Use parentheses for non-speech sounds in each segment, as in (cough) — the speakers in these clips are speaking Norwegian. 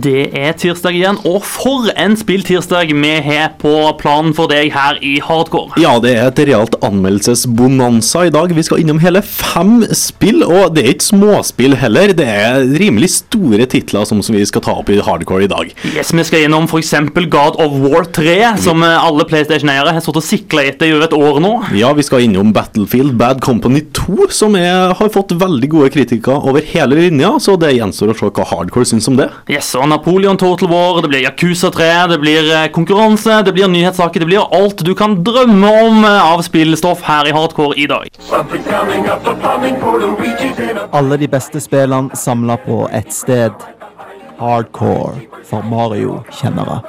Det er tirsdag igjen, og for en spilltirsdag vi har på planen for deg her i Hardcore. Ja, det er et realt anmeldelsesbonanza i dag. Vi skal innom hele fem spill, og det er ikke småspill heller. Det er rimelig store titler som vi skal ta opp i hardcore i dag. Yes, Vi skal innom f.eks. God of War 3, som alle PlayStation-eiere har stått og sikla etter i over et år nå. Ja, vi skal innom Battlefield Bad Company 2, som er, har fått veldig gode kritiker over hele linja, så det gjenstår å se hva hardcore syns om det. Yes, og Napoleon Total War, det blir Yakuza 3, det blir eh, konkurranse, det blir nyhetssaker, det blir alt du kan drømme om eh, av spillstoff her i Hardcore i dag. Alle de beste spillene samla på ett sted. Hardcore for Mario-kjennere.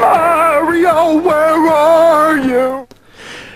Mario, where are you?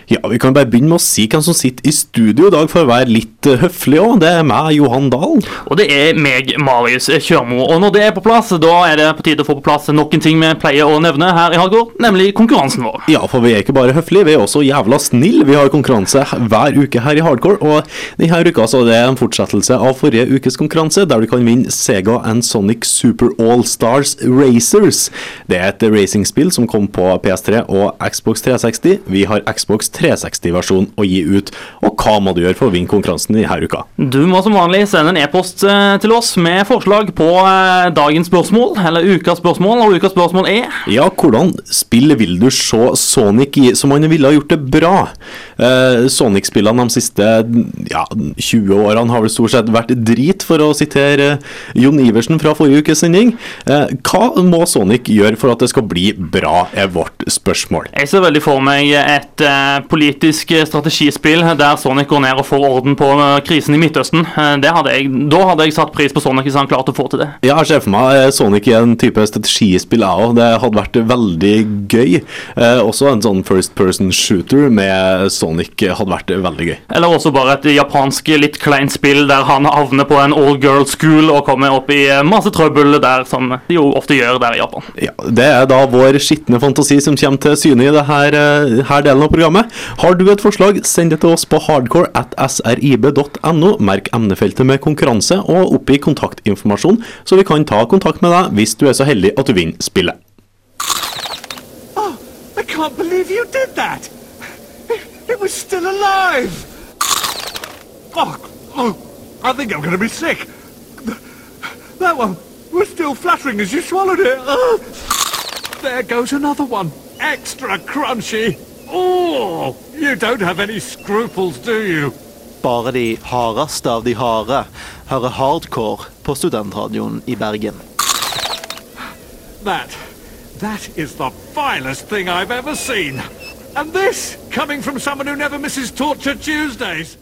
Ja, Vi kan bare begynne med å si hvem som sitter i studio i dag, for å være litt uh, høflig òg. Det er meg, Johan Dahl. Og det er meg, Marius Kjørmo. Og når det er på plass, da er det på tide å få på plass noen ting vi pleier å nevne her i Hardcore, nemlig konkurransen vår. Ja, for vi er ikke bare høflige, vi er også jævla snille. Vi har konkurranse hver uke her i Hardcore, og denne uka så er det en fortsettelse av forrige ukes konkurranse, der du kan vinne Sega and Sonic Super All Stars Racers. Det er et racingspill som kom på PS3 og Xbox 360. Vi har Xbox 360-versjon å gi ut. Og hva må du gjøre for å vinne konkurransen denne uka? Du må som vanlig sende en e-post eh, til oss med forslag på eh, dagens spørsmål, eller ukas spørsmål, og ukas spørsmål er Ja, hvordan spill vil du se Sonic i som han ville ha gjort det bra? Eh, Sonic-spillene de siste ja, 20 årene har vel stort sett vært drit, for å sitere Jon Iversen fra forrige ukes sending. Eh, hva må Sonic gjøre for at det skal bli bra, er vårt spørsmål. Jeg ser veldig for meg et politisk strategispill der Sonic går ned og får orden på eh, krisen i Midtøsten. Eh, det hadde jeg, da hadde jeg satt pris på Sonic hvis han klarte å få til det. Ja, jeg ser for meg eh, Sonic i en type strategispill, jeg òg. Det hadde vært veldig gøy. Eh, også en sånn first person shooter med Sonic hadde vært veldig gøy. Eller også bare et japansk litt kleint spill der han havner på en all girl school og kommer opp i eh, masse trøbbel der, som de jo ofte gjør der i Japan. Ja, Det er da vår skitne fantasi som kommer til syne i det her, her delen av programmet. Har du et forslag, send det til oss på hardcore at srib.no. Merk emnefeltet med konkurranse, og oppgi kontaktinformasjon, så vi kan ta kontakt med deg hvis du er så heldig at du vinner spillet. Oh, I can't believe you did that! It, it was still alive! Oh, oh, I think I'm gonna be sick. Th- That one was still fluttering as you swallowed it. Oh. There goes another one. Extra crunchy. Oh, you don't have any scruples, do you? Bare de hardeste av de harde hører hardcore på studentradioen i Bergen. That, that is the vilest thing I've ever seen. And this, coming from someone who never misses Torture Tuesdays.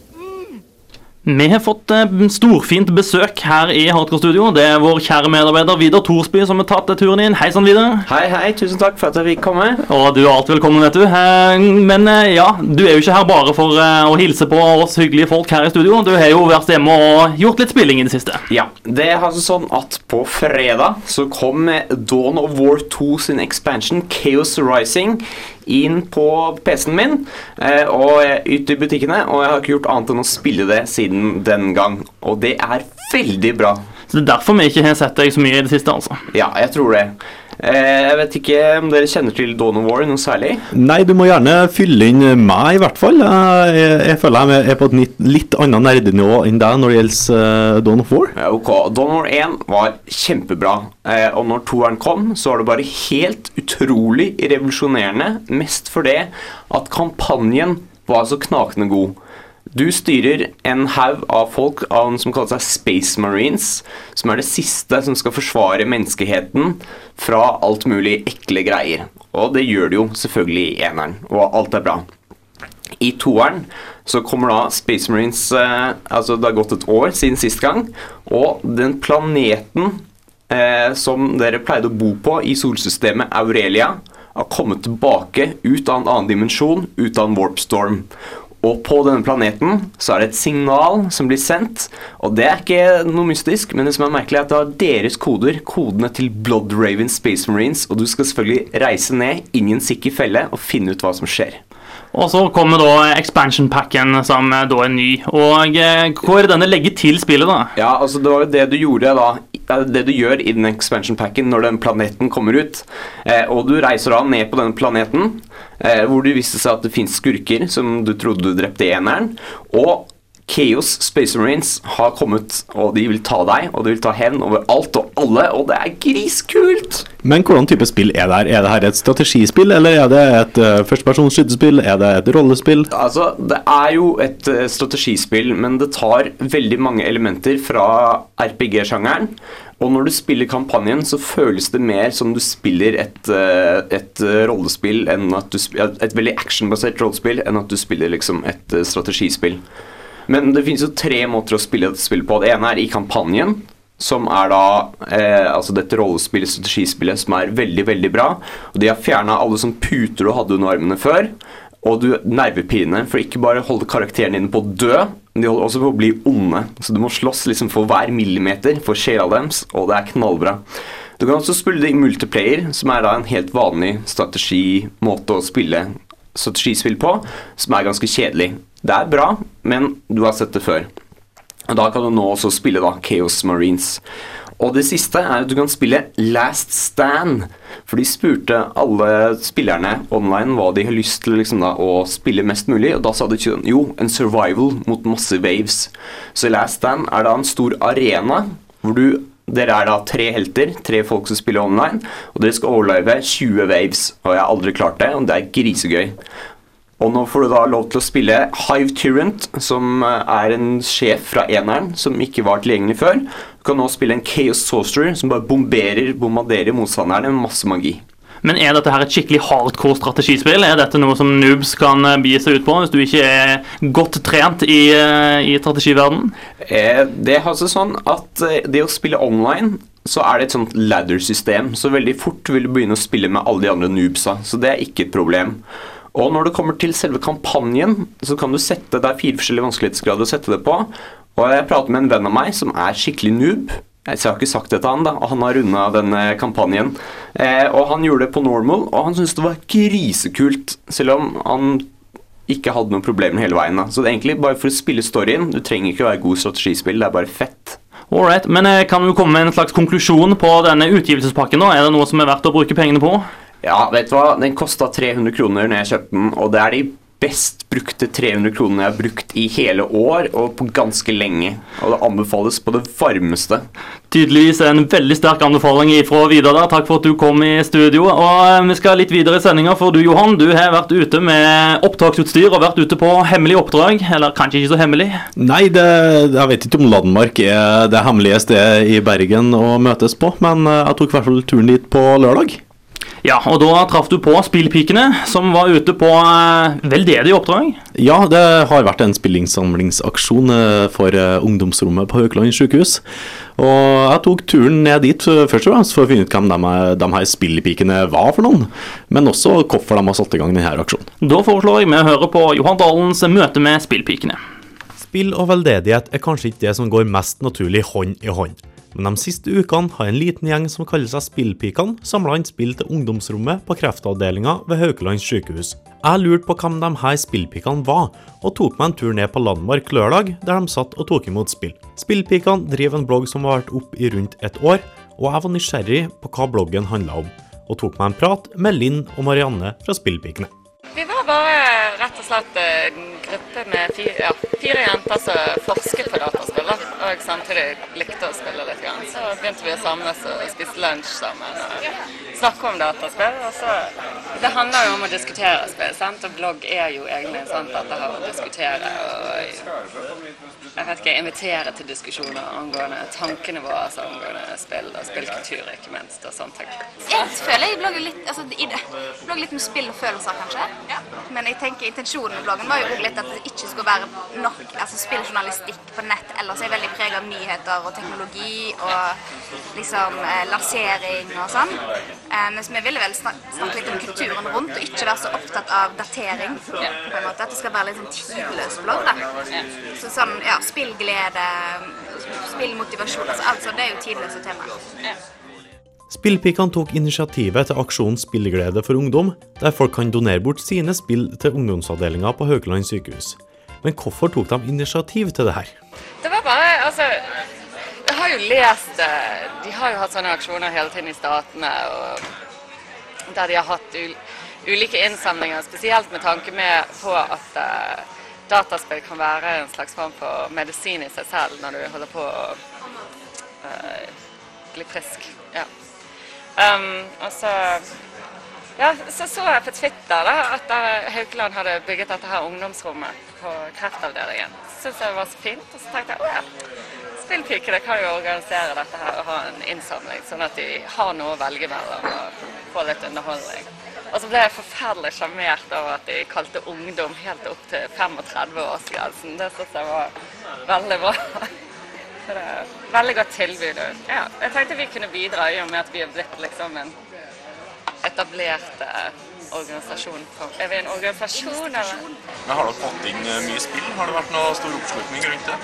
Vi har fått eh, storfint besøk her i Hardcore Studio. Det er vår kjære medarbeider Vidar Thorsby som har tatt turen inn. Hei sann, Vidar. Hei, hei. Tusen takk for at jeg fikk komme. Og du er alltid velkommen, vet du. Eh, Men eh, ja, du er jo ikke her bare for å hilse på oss hyggelige folk her i studio. Du har jo vært hjemme og gjort litt spilling i det siste. Ja, det er altså sånn at på fredag så kom Dawn of War 2 sin expansion, Chaos Rising, inn på PC-en min eh, og ut i butikkene, og jeg har ikke gjort annet enn å spille det siden den gang. Og det er veldig bra. Så Det er derfor vi ikke har sett deg så mye i det siste, altså. Ja, jeg tror det. Eh, jeg vet ikke om dere kjenner til Dawn of War noe særlig? Nei, du må gjerne fylle inn meg, i hvert fall. Jeg, jeg, føler jeg er på et litt, annet nerdenivå enn deg når det gjelder uh, Dawn of War. Ja, ok, Dawn of War 1 var kjempebra, eh, og når toeren kom, så var det bare helt utrolig revolusjonerende. Mest fordi at kampanjen var så knakende god. Du styrer en haug av folk av, som kaller seg Space Marines, som er det siste som skal forsvare menneskeheten fra alt mulig ekle greier. Og det gjør det jo selvfølgelig i eneren, og alt er bra. I toeren så kommer da Space Marines eh, Altså det har gått et år siden sist gang, og den planeten eh, som dere pleide å bo på i solsystemet Aurelia, har kommet tilbake ut av en annen dimensjon, ut av en warp storm. Og på denne planeten så er det et signal som blir sendt, og det er ikke noe mystisk, men det som er merkelig er at det har deres koder, kodene til Bloodraven Space Marines, og du skal selvfølgelig reise ned inn i en sikker felle og finne ut hva som skjer. Og så kommer da expansion packen, som eh, da er ny. Og hvor er denne legger til spillet, da? Ja, altså det var jo det du gjorde da eh, Det du gjør i den expansion packen når den planeten kommer ut. Eh, og du reiser da ned på denne planeten, eh, hvor det viste seg at det fins skurker som du trodde du drepte i eneren. Og Chaos Space Marines har kommet, og de vil ta deg, og de vil ta hevn over alt og alle, og det er griskult! Men hvordan type spill er det her? Er det her et strategispill, eller er det et uh, førstepersons skytespill? Er det et rollespill? Altså, det er jo et uh, strategispill, men det tar veldig mange elementer fra RPG-sjangeren. Og når du spiller kampanjen, så føles det mer som du spiller et, eh, et rollespill du et veldig actionbasert rollespill enn at du spiller liksom et strategispill. Men det finnes jo tre måter å spille dette spillet på. Det ene er i kampanjen, som er da eh, altså dette rollespillet, strategispillet, som er veldig, veldig bra. Og de har fjerna alle sånne puter du hadde under armene før. Og du nervepirrende, for ikke bare holder karakteren dine på å dø, men de holder også på å bli onde. Så du må slåss liksom for hver millimeter for sjela deres, og det er knallbra. Du kan også spille det i multiplayer, som er da en helt vanlig strategi, måte å spille strategispill på, som er ganske kjedelig. Det er bra, men du har sett det før. Og Da kan du nå også spille da Chaos Marines. Og det siste er at du kan spille Last Stand. For de spurte alle spillerne online hva de har lyst til liksom da, å spille mest mulig. Og da sa de jo, en survival mot masse waves. Så Last Stand er da en stor arena hvor du dere er da tre helter, tre folk som spiller online, og dere skal overleve 20 waves. Og jeg har aldri klart det, og det er grisegøy. Og nå får du da lov til å spille Hive Tyrant, som eh, er en sjef fra eneren som ikke var tilgjengelig før. Du kan nå spille en Chaos Sorcerer som bare bomberer, bombarderer motstanderne med masse magi. Men er dette her et skikkelig hardcore strategispill? Er dette noe som noobs kan eh, seg ut på hvis du ikke er godt trent i, eh, i strategiverdenen? Eh, det er altså sånn at det å spille online så er det et sånt ladder-system, så veldig fort vil du begynne å spille med alle de andre noobsa, så det er ikke et problem. Og når det kommer til selve kampanjen, så kan du sette Det er fire forskjellige vanskelighetsgrader å sette det på. Og jeg prater med en venn av meg som er skikkelig noob. Jeg har ikke sagt det til han, da, og han har runda denne kampanjen. Eh, og han gjorde det på normal, og han syntes det var grisekult, selv om han ikke hadde noen problemer hele veien. da. Så det er egentlig bare for å spille storyen. Du trenger ikke å være god strategispill, det er bare fett. Alright, Men eh, kan du komme med en slags konklusjon på denne utgivelsespakken? da? Er det noe som er verdt å bruke pengene på? Ja, vet du hva? Den kosta 300 kroner når jeg kjøpte den, og det er de best brukte 300 kronene jeg har brukt i hele år, og på ganske lenge. Og det anbefales på det varmeste. Tydeligvis en veldig sterk anbefaling fra Vidar. der. Takk for at du kom i studio. Og eh, Vi skal litt videre i sendinga, for du Johan, du har vært ute med opptaksutstyr og vært ute på hemmelig oppdrag. Eller kanskje ikke så hemmelig. Nei, det, jeg vet ikke om Landmark er det hemmelige stedet i Bergen å møtes på, men eh, jeg tok i hvert fall turen dit på lørdag. Ja, og da traff du på Spillpikene, som var ute på eh, veldedig oppdrag. Ja, det har vært en spillinnsamlingsaksjon eh, for eh, ungdomsrommet på Haukeland sykehus. Og jeg tok turen ned dit først og fremst for å finne ut hvem de, de her spillpikene var for noen, men også hvorfor de har satt i gang denne aksjonen. Da foreslår jeg vi hører på Johan Dalens møte med Spillpikene. Spill og veldedighet er kanskje ikke det som går mest naturlig hånd i hånd. Men de siste ukene har en liten gjeng som kaller seg Spillpikene, samla inn spill til ungdomsrommet på kreftavdelinga ved Haukeland sykehus. Jeg lurte på hvem de her spillpikene var, og tok meg en tur ned på Landmark lørdag, der de satt og tok imot spill. Spillpikene driver en blogg som har vært opp i rundt et år, og jeg var nysgjerrig på hva bloggen handla om, og tok meg en prat med Linn og Marianne fra Spillpikene. Bare rett og slett eh, en gruppe med fire, ja, fire jenter som forsket på dataspill, og samtidig likte å spille litt. Grann. Så begynte vi å samles og spise lunsj sammen og snakke om dataspill. Så, det handler jo om å diskutere spill, sant? og blogg er jo egentlig sånn at det har å diskutere og jeg vet ikke, invitere til diskusjoner angående tankene våre altså, angående spill og spillkultur, ikke minst, og sånt. Jeg føler jeg blogger litt, altså, i det. blogger litt med spill og følelser, kanskje. Men jeg tenker intensjonen med bloggen var jo litt at det ikke skulle være nok altså spilljournalistikk på nett ellers er veldig preget av nyheter og teknologi og liksom eh, lansering og sånn. Eh, mens vi ville vel snakke, snakke litt om kulturen rundt og ikke være så opptatt av datering. på en måte, At det skal være litt sånn tidløs blogg. da. Så sånn, ja, spillglede, spillmotivasjon, altså alt det er jo tidløse temaer. Spillpikene tok initiativet til aksjonen Spillglede for ungdom, der folk kan donere bort sine spill til ungdomsavdelinga på Haukeland sykehus. Men hvorfor tok de initiativ til det her? Det var bare Altså, jeg har jo lest eh, De har jo hatt sånne aksjoner hele tiden i statene, og der de har hatt ulike innsamlinger, spesielt med tanke med på at eh, dataspill kan være en slags form for medisin i seg selv når du holder på å eh, bli frisk. Ja. Um, og så ja, så så jeg på Twitter da, at eh, Haukeland hadde bygget dette her ungdomsrommet på kreftavdelingen. Syntes jeg var så fint. Og så tenkte jeg å ja, spillpikene kan jo organisere dette her og ha en innsamling, sånn at de har noe å velge mellom og få litt underholdning. Og så ble jeg forferdelig sjarmert over at de kalte ungdom helt opp til 35-årsgrensen. Det syns jeg var veldig bra. Så det er veldig godt tilbud. Ja, jeg tenkte vi kunne bidra i og med at vi er blitt liksom en etablert eh, organisasjon. For. Er vi en organisasjon, eller? Men Har dere fått inn eh, mye spill? Har det vært noe stor oppslutning rundt det?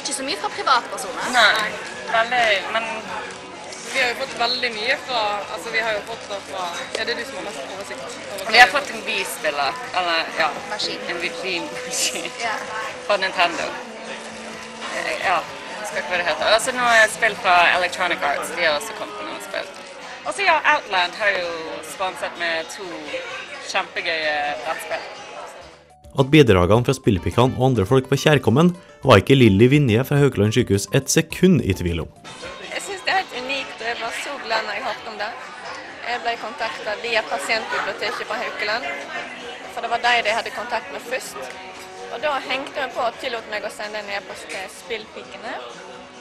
Ikke så mye fra privatpersoner. Nei, veldig, men Vi har jo fått veldig mye fra Altså, vi har jo fått det fra Er det du som har mest oversikt? over vi har fått en Wii-spiller. Eller ja, Maskin. en Wii-maskin Ja. fra Nintendo. Eh, Ja, jeg husker ikke hva det heter. Og så nå er spill fra Electronic Arts. De har også kommet med noen spill. Og så ja, Outland har jo sponset med to kjempegøye brettspill. At bidragene fra spillpikene og andre folk var kjærkommen, var ikke Lilly Vinje fra Haukeland sykehus et sekund i tvil om. Det er helt unikt, og jeg var så glad når jeg hørte om det. Jeg ble kontakta via pasientbiblioteket på Haukeland, for det var de de hadde kontakt med først. Og da hengte jeg på og tillot meg å sende en e-post til Spillpikene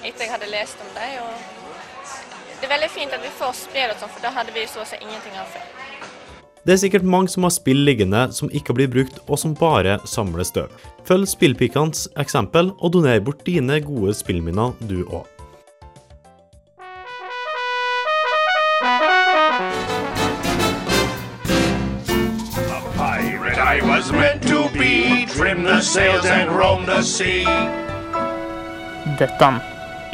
etter jeg hadde lest om dem. Og det er veldig fint at vi får spill og sånn, for da hadde vi så å si ingenting av før. Det er sikkert mange som har spill liggende som ikke blir brukt, og som bare samler støv. Følg spillpikenes eksempel, og doner bort dine gode spillminner, du òg. Sails and roam the sea. Dette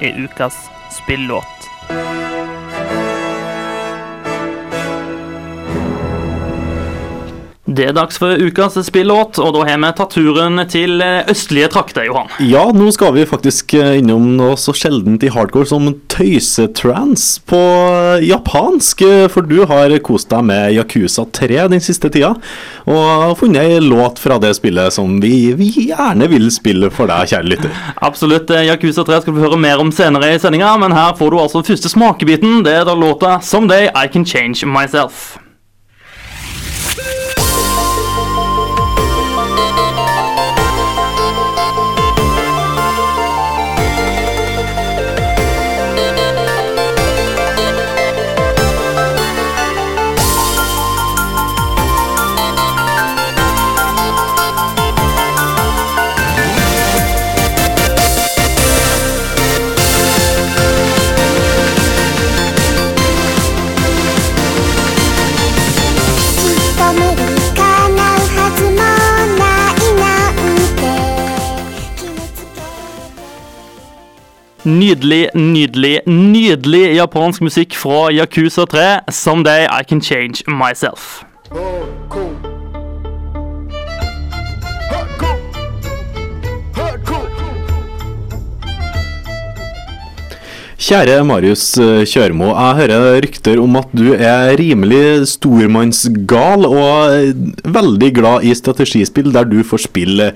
er ukas spillåt. Det er dags for ukas spillåt, og da har vi tatt turen til eh, østlige trakter, Johan. Ja, nå skal vi faktisk eh, innom noe så sjeldent i hardcore som tøysetrans på eh, japansk. For du har kost deg med Yakuza 3 den siste tida, og har funnet ei låt fra det spillet som vi, vi gjerne vil spille for deg, kjære lytter. Absolutt. Yakuza 3 skal du høre mer om senere i sendinga, men her får du altså første smakebiten. Det er da låta 'Someday I Can Change Myself'. Nydelig, nydelig, nydelig japansk musikk fra Yakuza 3. 'Someday I Can Change Myself'. Kjære Marius eh, Kjørmo, jeg hører rykter om at du er rimelig stormannsgal og eh, veldig glad i strategispill der du får spille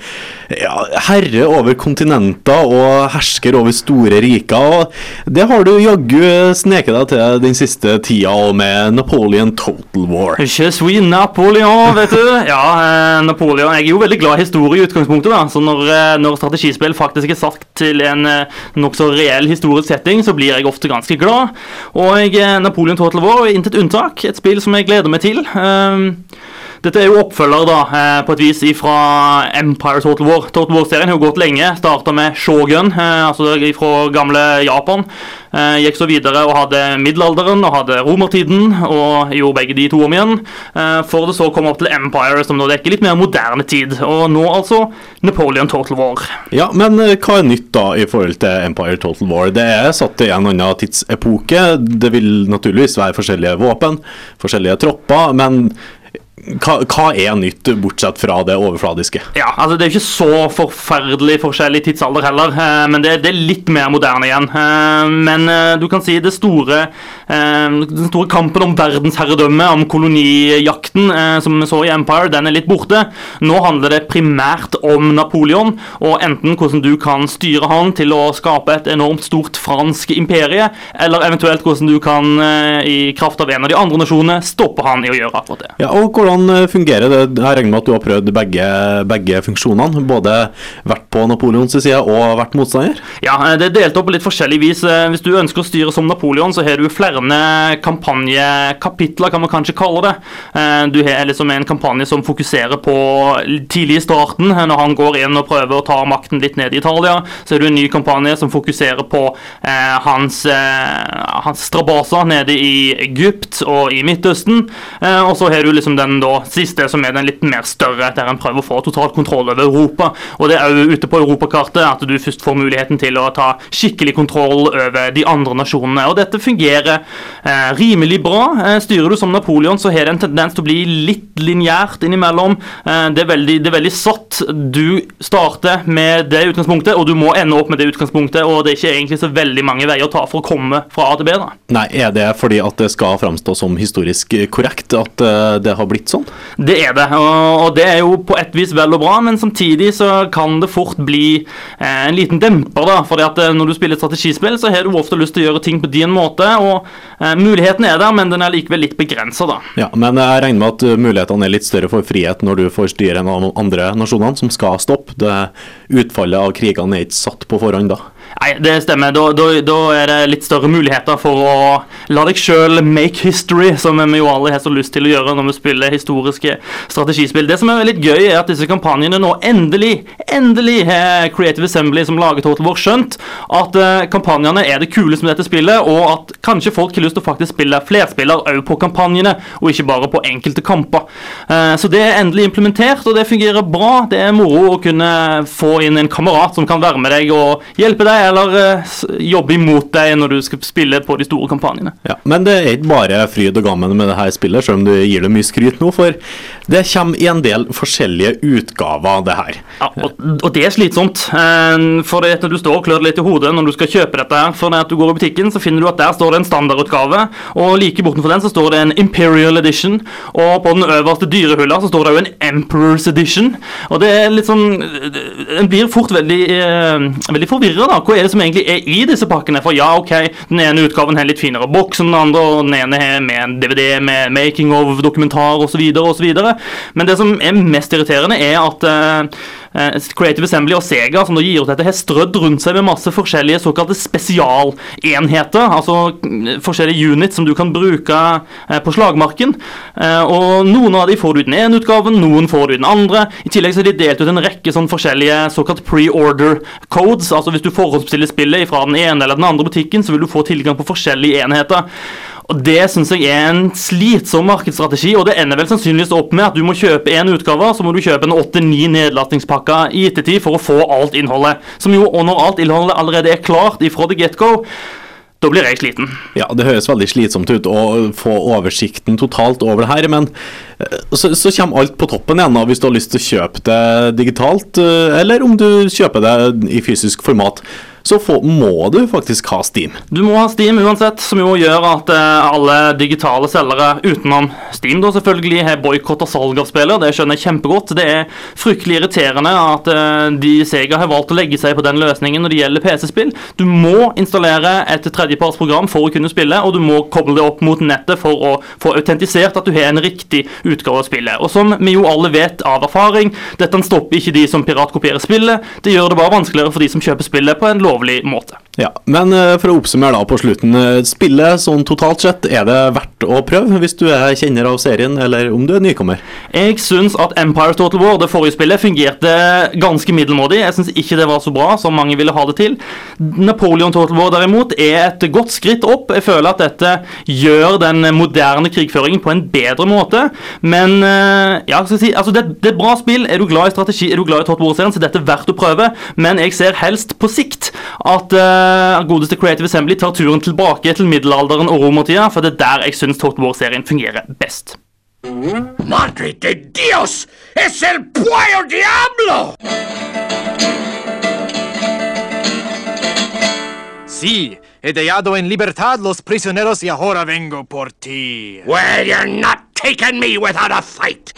ja, herre over kontinenter og hersker over store riker. Og det har du jaggu sneket deg til den siste tida og med Napoleon Total War. Je suis Napoleon, vet du. Ja, eh, Napoleon. Jeg er jo veldig glad i historie i utgangspunktet. da, så Når, eh, når strategispill faktisk er satt til en eh, nokså reell historisk setting, så blir jeg ofte ganske glad. Og Napoleon Total War er intet unntak. Et spill som jeg gleder meg til. Um, Dette er jo oppfølger da, eh, på et vis fra Empire Total War. Total War-serien har jo gått lenge. Starta med Shogun, eh, altså fra gamle Japan. Eh, gikk så videre og hadde middelalderen og hadde romertiden, og gjorde begge de to om igjen. For det så å komme opp til Empire, som nå dekker litt mer moderne tid. Og nå altså Napoleon Total War. Ja, men hva er nytt da i forhold til Empire Total War? Det er satt i en annen tidsepoke. Det vil naturligvis være forskjellige våpen, forskjellige tropper, men hva, hva er nytt, bortsett fra det overfladiske? Ja, altså Det er ikke så forferdelig forskjellig tidsalder heller, eh, men det, det er litt mer moderne igjen. Eh, men eh, du kan si det store, den store kampen om verdensherredømme, om kolonijakten, som vi så i Empire, den er litt borte. Nå handler det primært om Napoleon, og enten hvordan du kan styre han til å skape et enormt stort fransk imperie, eller eventuelt hvordan du kan, i kraft av en av de andre nasjonene, stoppe han i å gjøre akkurat det. Ja, og hvordan fungerer det? Jeg regner med at du har prøvd begge, begge funksjonene. Både vært på Napoleons side og vært motstander? Ja, eh, det er delt opp på litt forskjellig vis. Eh, Hvis du ønsker å styre som Napoleon, så har du flere kampanjekapitler, kan man kanskje kalle det. Eh, Du har liksom en kampanje som fokuserer på tidlig i starten, eh, når han går inn og prøver å ta makten litt ned i Italia. Så har du en ny kampanje som fokuserer på eh, hans, eh, hans strabaser nede i Egypt og i Midtøsten. Eh, og så har du liksom den da siste, som er den litt mer større, der en prøver å få total kontroll over Europa. Og det er òg ute på europakartet at du først får muligheten til å ta skikkelig kontroll over de andre nasjonene. Og dette fungerer eh, rimelig bra. Eh, styrer du som Napoleon, så har det en tendens til å bli litt lineært innimellom. Eh, det, er veldig, det er veldig satt. Du starter med det utgangspunktet, og du må ende opp med det utgangspunktet. Og det er ikke egentlig så veldig mange veier å ta for å komme fra A til B. da. Nei, er det fordi at det skal framstå som historisk korrekt at eh, det har blitt sånn? Det er det, og det er jo på et vis vel og bra, men samtidig så kan det fort bli eh, en liten demper. da, fordi at eh, Når du spiller strategispill, så har du ofte lyst til å gjøre ting på din måte. og eh, Muligheten er der, men den er likevel litt begrensa. Ja, men jeg regner med at mulighetene er litt større for frihet når du får styre en av andre nasjonene som skal stoppe. Det Utfallet av krigene er ikke satt på forhånd da. Nei, det stemmer. Da, da, da er det litt større muligheter for å la deg sjøl make history, som vi jo alle har så lyst til å gjøre når vi spiller historiske strategispill. Det som er veldig gøy, er at disse kampanjene nå endelig, endelig har Creative Assembly som lager Total War skjønt at eh, kampanjene er det kuleste med dette spillet, og at kanskje folk har lyst til å faktisk spille flerspiller òg på kampanjene, og ikke bare på enkelte kamper. Eh, så det er endelig implementert, og det fungerer bra. Det er moro å kunne få inn en kamerat som kan være med deg og hjelpe deg, eller uh, jobbe imot deg når du skal spille på de store kampanjene. Ja, Men det er ikke bare fryd og gammen med det her spillet, selv om du gir det mye skryt nå, for det kommer i en del forskjellige utgaver av det her. Ja, og, og det er slitsomt. eh, For det når du står og klør litt i hodet når du skal kjøpe dette. her For når du går i butikken, så finner du at der står det en standardutgave, og like bortenfor den så står det en Imperial Edition, og på den øverste dyrehylla så står det jo en Emperor's Edition. Og det er litt sånn En blir fort veldig, eh, veldig forvirra, da. Hva er det som egentlig er i disse pakkene? For ja, OK, den ene utgaven har litt finere boks enn den andre, og den ene har med en DVD med making of, dokumentar osv. osv. Men det som er mest irriterende, er at eh, Creative Assembly og Sega som da gir ut dette, har strødd rundt seg med masse forskjellige såkalte spesialenheter. Altså mm, forskjellige units som du kan bruke eh, på slagmarken. Eh, og Noen av de får du i den ene utgaven, noen får du i den andre. I tillegg så er de delt ut en rekke sånn forskjellige såkalt pre-order codes. Altså Hvis du forhåndsbestiller spillet fra den ene eller den andre butikken, så vil du få tilgang på forskjellige enheter. Og Det syns jeg er en slitsom markedsstrategi, og det ender vel sannsynligvis opp med at du må kjøpe én utgave, så må du kjøpe en åtte-ni nedlastingspakker i ettertid for å få alt innholdet. Som jo, og når alt innholdet allerede er klart ifra the get-go, da blir jeg sliten. Ja, det høres veldig slitsomt ut å få oversikten totalt over det her, men eh, så, så kommer alt på toppen igjen hvis du har lyst til å kjøpe det digitalt, eh, eller om du kjøper det i fysisk format. Så få, må du faktisk ha Steam. Du må ha Steam uansett, som jo gjør at eh, alle digitale selgere utenom Steam da selvfølgelig har boikotta salg av spillet. Det skjønner jeg kjempegodt. Det er fryktelig irriterende at eh, de Sega har valgt å legge seg på den løsningen når det gjelder PC-spill. Du må installere et tredjepartsprogram for å kunne spille, og du må koble det opp mot nettet for å få autentisert at du har en riktig utgave av spillet. Og som vi jo alle vet av erfaring, dette stopper ikke de som piratkopierer spillet. Det gjør det bare vanskeligere for de som kjøper spillet på en lovlig måte. Ja, Men eh, for å oppsummere da på slutten. eh, Spillet sånn totalt sett, er det verdt å prøve hvis du er kjenner av serien, eller om du er nykommer. Jeg syns at Empire Total War, det forrige spillet, fungerte ganske middelmådig. Jeg syns ikke det var så bra som mange ville ha det til. Napoleon Total War derimot er et godt skritt opp. Jeg føler at dette gjør den moderne krigføringen på en bedre måte. Men eh, ja, skal jeg si, altså det, det er et bra spill. Er du glad i strategi, er du glad i Total War-serien, så dette er verdt å prøve. Men jeg ser helst på sikt at uh, godeste Creative Assembly tar turen tilbake til middelalderen og romertida, for det er der jeg syns Total War-serien fungerer best. Madre de Dios! ¡Es el Puello Diablo! Sí, he dejado en libertad los prisioneros y ahora vengo por ti. Well, you're not taking me without a fight.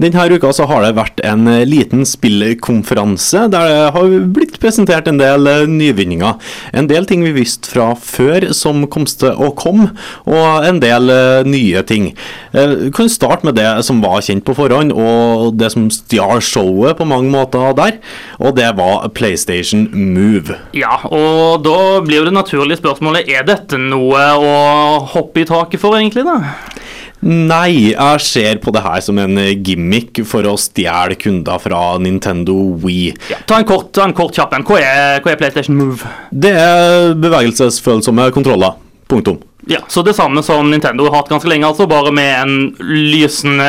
Denne uka så har det vært en eh, liten spillkonferanse der det har blitt presentert en del eh, nyvinninger. En del ting vi visste fra før som kom til å komme, og en del eh, nye ting. Vi kan starte med det som var kjent på forhånd, og det som stjal showet på mange måter der. Og det var PlayStation Move. Ja, og da blir jo det naturlige spørsmålet er dette noe å hoppe i taket for, egentlig, da? Nei, jeg ser på det her som en gimmick for å stjele kunder fra Nintendo Wii. Ja, ta en kort, ta en kort kjapp en. Hva hva er PlayStation Move? Det er bevegelsesfølsomme kontroller. Punktum. Ja, Så det samme som Nintendo har hatt ganske lenge, altså, bare med en lysende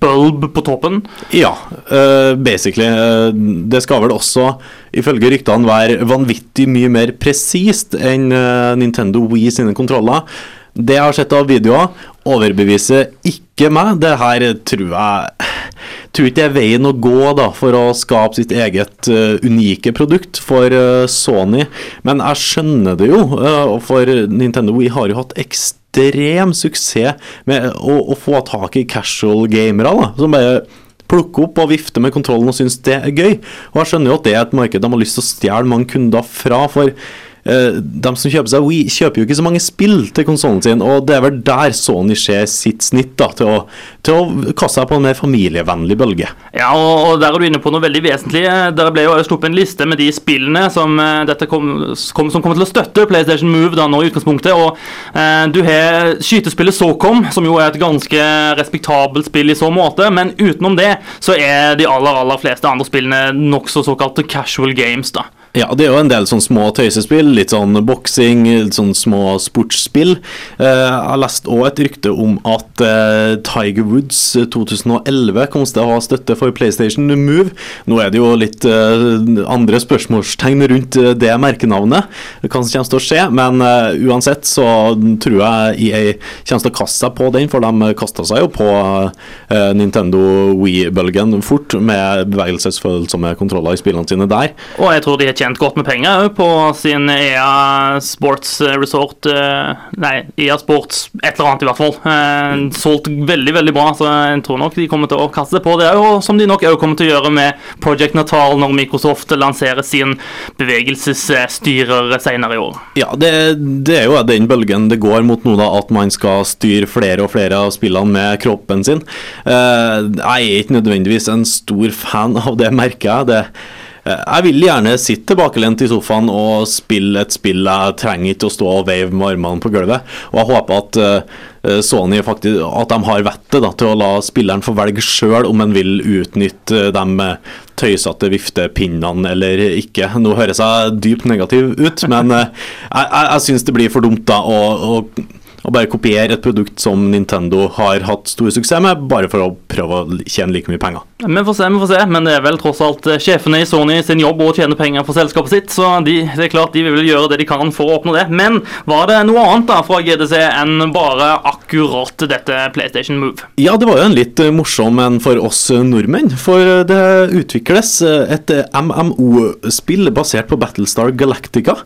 bulb på toppen? Ja, uh, basically. Uh, det skal vel også, ifølge ryktene, være vanvittig mye mer presist enn uh, Nintendo Wii sine kontroller. Det jeg har sett av videoer, overbeviser ikke meg. Det her tror jeg tror ikke det er veien å gå da, for å skape sitt eget uh, unike produkt for uh, Sony. Men jeg skjønner det jo, uh, for Nintendo Wii har jo hatt ekstrem suksess med å, å få tak i casual gamere. da, som bare plukker opp og vifter med kontrollen og synes det er gøy. Og jeg skjønner jo at det er et marked de har lyst til å stjele mange kunder fra. for de som kjøper seg Wii, kjøper jo ikke så mange spill til konsollen sin, og det er vel der Sony ser sitt snitt da, til å, til å kaste seg på en mer familievennlig bølge. Ja, og, der er du inne på noe veldig vesentlig. Der ble jo sluppet en liste med de spillene som, eh, kom, kom, som kommer til å støtte PlayStation Move da nå i utgangspunktet. og eh, Du har skytespillet SOCOM, som jo er et ganske respektabelt spill i så måte, men utenom det så er de aller, aller fleste andre spillene nokså såkalte casual games. da. Ja, det er jo en del sånn små tøysespill, litt sånn boksing, litt sånn små sportsspill. Eh, jeg har lest òg et rykte om at eh, Tiger Woods 2011 kommer til å ha støtte for PlayStation Move. Nå er det jo litt eh, andre spørsmålstegn rundt det merkenavnet, hva som kommer til å skje, men uansett så tror jeg EA kommer til å kaste seg på den, for de kasta seg jo på Nintendo Wii-bølgen fort med bevegelsesfølsomme kontroller i spillene sine der. Og jeg tror de er tjent godt med penger på sin EA Sports Resort eh, Nei, EA Sports et eller annet, i hvert fall. Eh, solgt veldig, veldig bra, så jeg tror nok de kommer til å kaste på det. òg, som de nok òg kommer til å gjøre med Project Natal når Microsoft lanserer sin bevegelsesstyrer senere i år. Ja, det, det er jo den bølgen det går mot nå, da, at man skal styre flere og flere av spillene med kroppen sin. Eh, jeg er ikke nødvendigvis en stor fan av det, merker jeg. det jeg vil gjerne sitte tilbakelent i sofaen og spille et spill jeg trenger ikke å stå og veive med armene på gulvet. Og jeg håper at uh, Sony faktisk At de har vettet til å la spilleren få velge sjøl om en vil utnytte de tøysete viftepinnene eller ikke. Nå høres jeg dypt negativ ut, men jeg, jeg, jeg syns det blir for dumt da å og bare kopiere et produkt som Nintendo har hatt stor suksess med, bare for å prøve å tjene like mye penger. Vi får se, vi får se, men det er vel tross alt eh, sjefene i Sony sin jobb å tjene penger for selskapet sitt, så de, det er klart de vil gjøre det de kan for å oppnå det. Men var det noe annet da fra GDC enn bare akkurat dette PlayStation Move? Ja, det var jo en litt eh, morsom en for oss nordmenn, for det utvikles eh, et MMO-spill basert på Battlestar Galactica.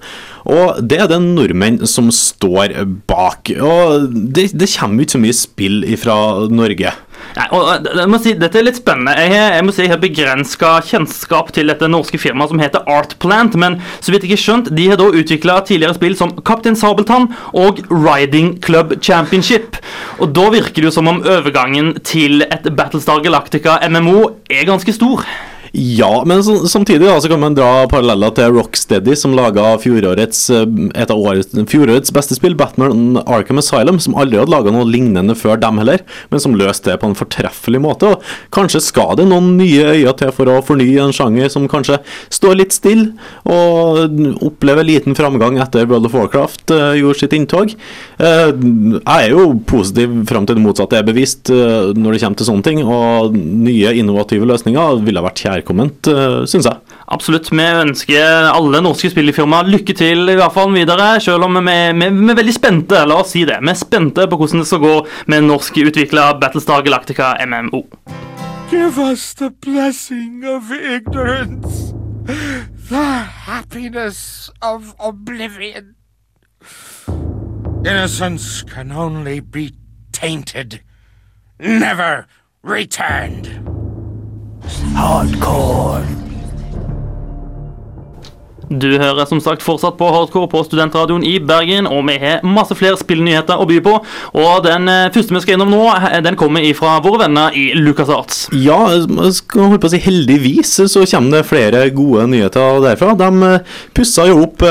Og det er det nordmenn som står bak. Og det, det kommer ikke så mye spill fra Norge. Nei, og jeg må si, Dette er litt spennende. Jeg, jeg må si jeg har begrensa kjennskap til dette norske firmaet som heter Artplant, men så vidt jeg har skjønt, de har da utvikla tidligere spill som Kaptein Sabeltann og Riding Club Championship. Og Da virker det jo som om overgangen til et Battlestar Galactica MMO er ganske stor. Ja, men så, samtidig da, så kan man dra paralleller til Rocksteady, som laga fjorårets, eh, et av årets, fjorårets beste spill, Batman Arkham Asylum, som aldri hadde laga noe lignende før dem heller, men som løste det på en fortreffelig måte. Og kanskje skal det noen nye øyne til for å fornye en sjanger som kanskje står litt stille, og opplever liten framgang etter World of Warcraft uh, gjorde sitt inntog. Uh, jeg er jo positiv fram til det motsatte er bevist uh, når det kommer til sånne ting, og nye innovative løsninger ville vært kjærkomment, uh, syns jeg. Absolutt. Vi ønsker alle norske spillefirmaer lykke til i hvert fall videre, selv om vi, vi, vi er veldig spente. La oss si det. Vi er spente på hvordan det skal gå med norsk utvikla Battlestar Galactica MMO. Give us the blessing of ignorance, the happiness of oblivion. Innocence can only be tainted, never returned. Hardcore. Du hører som sagt fortsatt på Hardcore på Studentradioen i Bergen, og vi har masse flere spillnyheter å by på. Og den eh, første vi skal innom nå, eh, den kommer ifra våre venner i LucasArts. Ja, jeg skal holde på å si heldigvis så kommer det flere gode nyheter derfra. De eh, pussa jo opp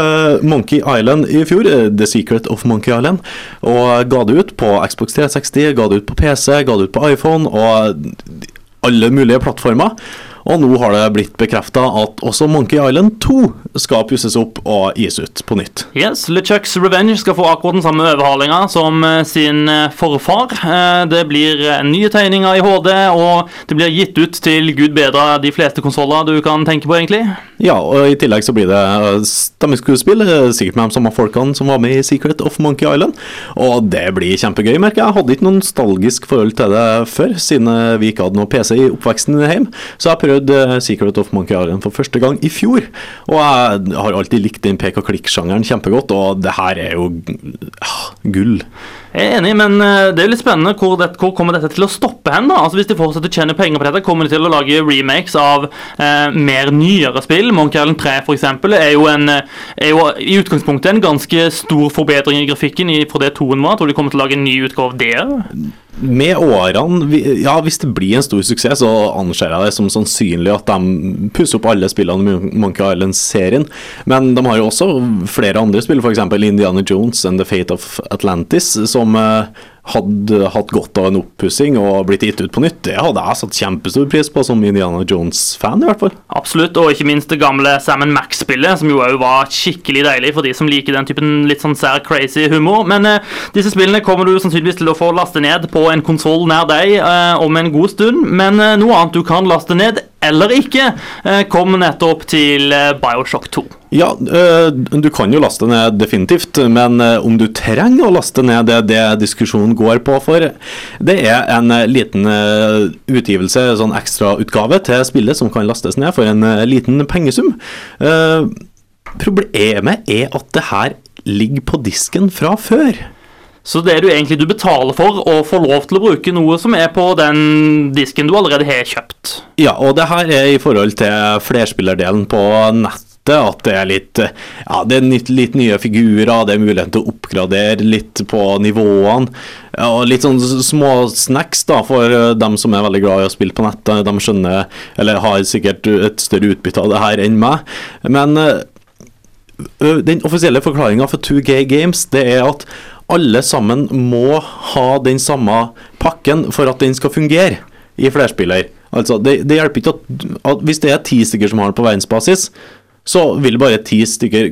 Monkey Island i fjor, The Secret of Monkey Island, og ga det ut på Xbox 360, ga det ut på PC, ga det ut på iPhone og alle mulige plattformer. Og nå har det blitt bekrefta at også Monkey Island 2 skal pusses opp og gis ut på nytt. Yes, LeChucks Revenge skal få akkurat den samme overhalinga som eh, sin eh, forfar. Eh, det blir nye tegninger i HD, og det blir gitt ut til gud bedre de fleste konsoller du kan tenke på, egentlig. Ja, og i tillegg så blir det stemmeskuespill, sikkert med de samme folkene som var med i Secret of Monkey Island. Og det blir kjempegøy, merker jeg. Jeg hadde ikke noe nostalgisk forhold til det før, siden vi ikke hadde noe PC i oppveksten hjemme. Så jeg prøvde prøvd Secret of Monkey Island for første gang i fjor. Og jeg har alltid likt den pek og klikk-sjangeren kjempegodt, og det her er jo ah, gull. Jeg er enig, men eh, det er litt spennende hvor, det, hvor kommer dette til å stoppe hen. da? Altså Hvis de fortsetter å tjene penger på dette, kommer de til å lage remakes av eh, mer nyere spill. Monkey Island 3 for eksempel, er jo, en, eh, er jo i utgangspunktet en ganske stor forbedring i grafikken i, fra det toen var. Tror du de kommer til å lage en ny utgave av det med årene Ja, hvis det blir en stor suksess, så anser jeg det som sannsynlig at de pusser opp alle spillene i Monkey Island-serien. Men de har jo også flere andre spill, f.eks. Indiana Jones and The Fate of Atlantis, som eh, hadde hatt godt av en oppussing og blitt gitt ut på nytt, det hadde jeg satt kjempestor pris på som Indiana Jones-fan, i hvert fall. Absolutt, og ikke minst det gamle Sam Max-spillet, som jo òg var skikkelig deilig for de som liker den typen litt sånn sær crazy humor. Men eh, disse spillene kommer du sannsynligvis til å få laste ned på en konsoll nær deg eh, om en god stund, men eh, noe annet du kan laste ned eller ikke, eh, kom nettopp til eh, Bioshock 2. Ja, eh, du kan jo laste ned definitivt, men om du trenger å laste ned det det diskusjonen går på for, det er en liten utgivelse, sånn ekstrautgave til spillet som kan lastes ned for en liten pengesum. Problemet er at det her ligger på disken fra før. Så det er du egentlig du betaler for å få lov til å bruke noe som er på den disken du allerede har kjøpt. Ja, og det her er i forhold til flerspillerdelen på nettet at det er litt Ja, det er litt, litt, nye figurer, det er muligheten til å oppgradere litt på nivåene. Og litt sånn små snacks da for dem som er veldig glad i å spille på nettet. De skjønner, eller har sikkert et større utbytte av det her enn meg. Men den offisielle forklaringa for 2G Games det er at alle sammen må ha den samme pakken for at den skal fungere i flerspiller. Altså, det, det hjelper ikke at, at, hvis det er ti stykker som har den på verdensbasis, så vil bare ti stykker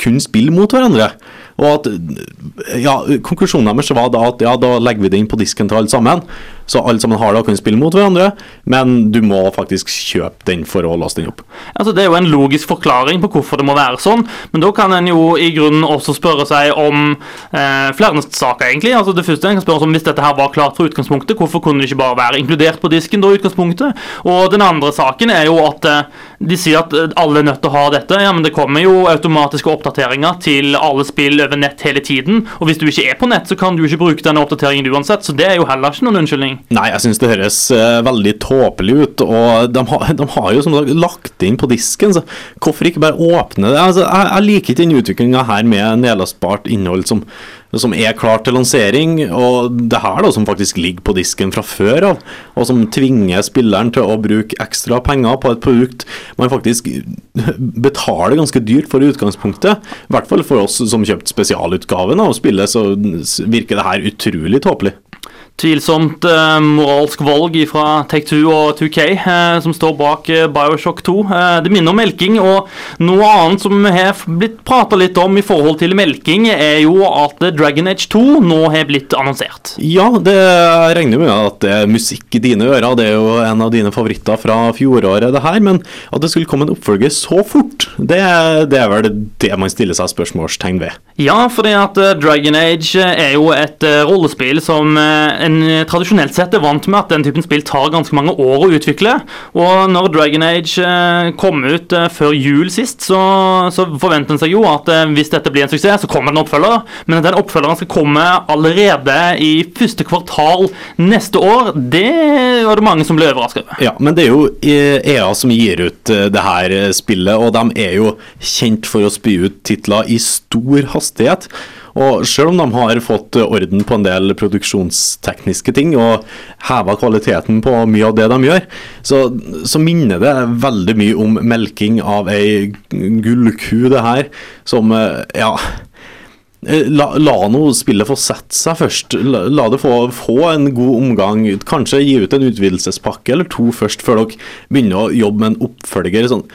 kun spille mot hverandre. Og at ja, Konklusjonen deres var da at ja, da legger vi det inn på disken til alle sammen. Så alle sammen har det og kan spille mot hverandre, men du må faktisk kjøpe den for å laste den opp. Altså, det er jo en logisk forklaring på hvorfor det må være sånn, men da kan en jo i grunnen også spørre seg om eh, flere saker, egentlig. Altså, det første en kan spørre om Hvis dette her var klart fra utgangspunktet, hvorfor kunne det ikke bare være inkludert på disken da utgangspunktet? Og den andre saken er jo at eh, de sier at eh, alle er nødt til å ha dette. Ja, men det kommer jo automatiske oppdateringer til alle spill over nett hele tiden. Og hvis du ikke er på nett, så kan du ikke bruke denne oppdateringen uansett. Så det er jo heller ikke noen unnskyldning. Nei, jeg syns det høres uh, veldig tåpelig ut. Og de, har, (laughs) de, har jo som sagt lagt inn på disken, så hvorfor ikke bare åpne det? Altså, jeg, jeg liker ikke den utviklinga her med nedlastbart innhold som som er klart til lansering. Og det her da som faktisk ligger på disken fra før av, og som tvinger spilleren til å bruke ekstra penger på et produkt man faktisk betaler ganske dyrt for i utgangspunktet. I hvert fall for oss som kjøpte spesialutgaven av spillet, så virker det her utrolig tåpelig. Tvilsomt eh, moralsk valg fra Take-Two og 2K eh, som står bak eh, Bioshock 2. Eh, det minner om melking, og noe annet som har blitt prata litt om i forhold til melking, er jo at Dragon Age 2 nå har blitt annonsert. Ja, det regner med at det er musikk i dine ører. Det er jo en av dine favoritter fra fjoråret, det her. Men at det skulle komme en oppfølger så fort, det, det er vel det man stiller seg spørsmålstegn ved. Ja, fordi at eh, Dragon Age er jo et eh, rollespill som eh, en tradisjonelt sett er vant med at den typen spill tar ganske mange år å utvikle. Og når Dragon Age eh, kom ut eh, før jul sist, så, så forventer en seg jo at eh, hvis dette blir en suksess, så kommer det en oppfølger. Men at den oppfølgeren skal komme allerede i første kvartal neste år, det var det mange som ble overraska over. Ja, men det er jo EA som gir ut eh, det her eh, spillet, og de er jo kjent for å spy ut titler i stor hastighet. Og selv om de har fått orden på en del produksjonstekniske ting og heva kvaliteten på mye av det de gjør, så, så minner det veldig mye om melking av ei gullku, det her, som eh, ja Eh, La, la nå spillet få sette seg først. La, la det få, få, en god omgang. Kanskje gi ut en utvidelsespakke eller to først, før dere begynner å jobbe med en oppfølger. Sånn.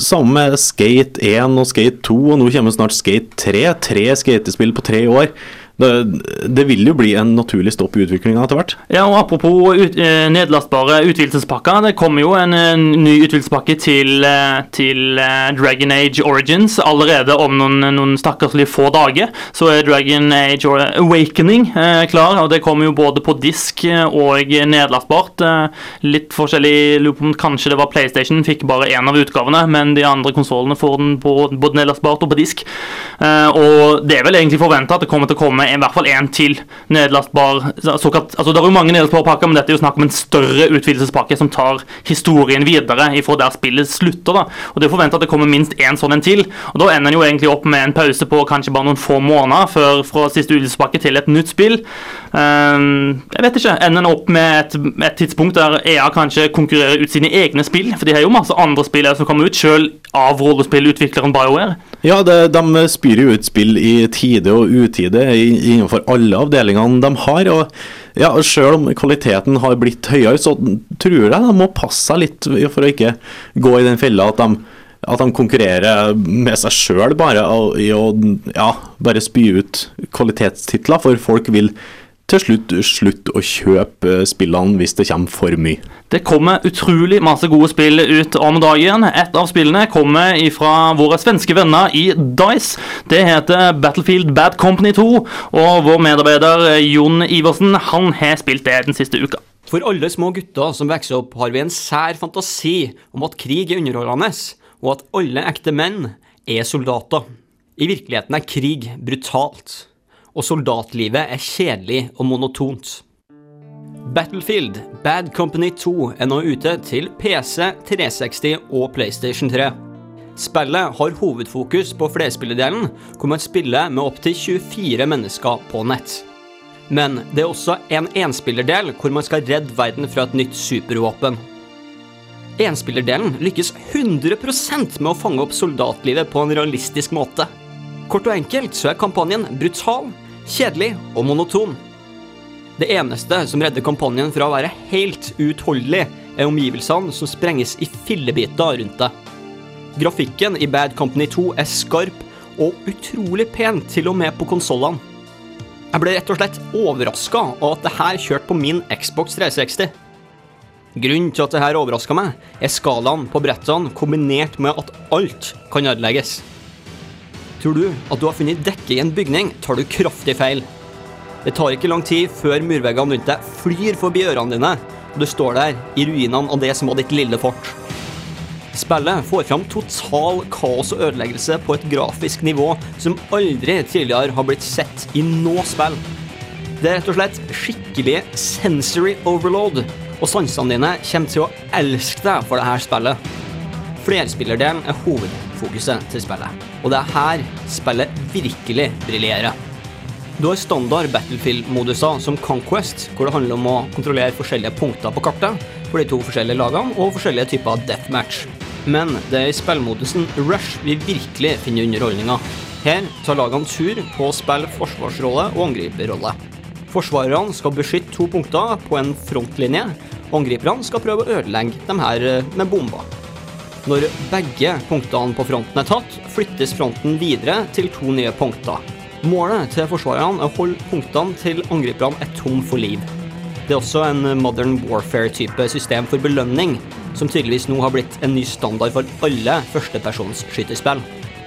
Samme med Skate 1 og Skate 2, og nå kommer snart Skate 3. Tre skatespill på tre år. Det, det, vil jo bli en naturlig stopp i utviklinga etter hvert. Ja, og Apropos ut, eh, nedlastbare utvidelsespakker. Det kommer jo en, en ny utvidelsespakke til, eh, til eh, Dragon Age Origins allerede om noen, noen stakkarslige få dager. Så er Dragon Age Awakening eh, klar, og det kommer jo både på disk og nedlastbart. Litt forskjellig kanskje det var PlayStation, fikk bare én av utgavene, men de andre konsollene får den på, både nedlastbart og på disk. Eh, og det er vel egentlig forventa at det kommer til å komme i hvert fall én til nedlastbar såkalt, altså Det er jo mange nedlastbare pakker, men dette er jo snakk om en større utvidelsespakke som tar historien videre ifra der spillet slutter. da, og Det er forventa at det kommer minst én sånn en til. og Da ender en jo egentlig opp med en pause på kanskje bare noen få måneder før fra siste utvidelsespakke til et nytt spill. Um, jeg vet ikke. Ender en opp med et, et, tidspunkt der EA kanskje konkurrerer ut sine egne spill? For de har jo masse andre spill som kommer ut, sjøl av rollespillutvikleren BioWare. Ja, det, de spyr jo ut spill i tide og utide innenfor alle avdelingene de har. og ja, Selv om kvaliteten har blitt høyere, så tror jeg de må passe seg litt for å ikke gå i den fella at de, at de konkurrerer med seg sjøl bare i å ja, bare spy ut kvalitetstitler, for folk vil til slutt slutt å kjøpe spillene hvis det kommer for mye. Det kommer utrolig masse gode spill ut om dagen. Et av spillene kommer fra våre svenske venner i Dice. Det heter Battlefield Bad Company 2, og vår medarbeider Jon Iversen han har spilt det den siste uka. For alle små gutter som vokser opp, har vi en sær fantasi om at krig er underholdende, og at alle ekte menn er soldater. I virkeligheten er krig brutalt og soldatlivet er kjedelig og monotont. Battlefield Bad Company 2 er nå ute til PC, 360 og PlayStation 3. Spillet har hovedfokus på flerspillerdelen, hvor man spiller med opptil 24 mennesker på nett. Men det er også en enspillerdel hvor man skal redde verden fra et nytt supervåpen. Enspillerdelen lykkes 100% med å fange opp soldatlivet på en realistisk måte. Kort og enkelt så er kampanjen brutal, kjedelig og monoton. Det eneste som redder kampanjen fra å være helt uutholdelig, er omgivelsene som sprenges i fillebiter rundt det. Grafikken i Bad Company 2 er skarp og utrolig pen til og med på konsollene. Jeg ble rett og slett overraska av at det her kjørte på min Xbox 360. Grunnen til at det her overraska meg, er skalaen på brettene kombinert med at alt kan ødelegges. Tror du at du har funnet dekke i en bygning, tar du kraftig feil. Det tar ikke lang tid før murveggene rundt deg flyr forbi ørene dine, og du står der i ruinene av det som var ditt lille fort. Spillet får fram total kaos og ødeleggelse på et grafisk nivå som aldri tidligere har blitt sett i noe spill. Det er rett og slett skikkelig sensory overload, og sansene dine kommer til å elske deg for dette spillet. Flerspillerdelen er hovedfokuset til spillet, og det er her spillet virkelig briljerer. Du har standard Battlefield-moduser som Conquest, hvor det handler om å kontrollere forskjellige punkter på kartet for de to forskjellige lagene, og forskjellige typer deathmatch. Men det er i spillmodusen Rush vi virkelig finner underholdninga. Her tar lagene tur på å spille forsvarsrolle og angriperrolle. Forsvarerne skal beskytte to punkter på en frontlinje, og angriperne skal prøve å ødelegge dem her eh, med bomber. Når begge punktene på fronten er tatt, flyttes fronten videre til to nye punkter. Målet til forsvarerne er å holde punktene til angriperne er tom for liv. Det er også en modern warfare-type system for belønning, som tydeligvis nå har blitt en ny standard for alle førstepersonsskytterspill.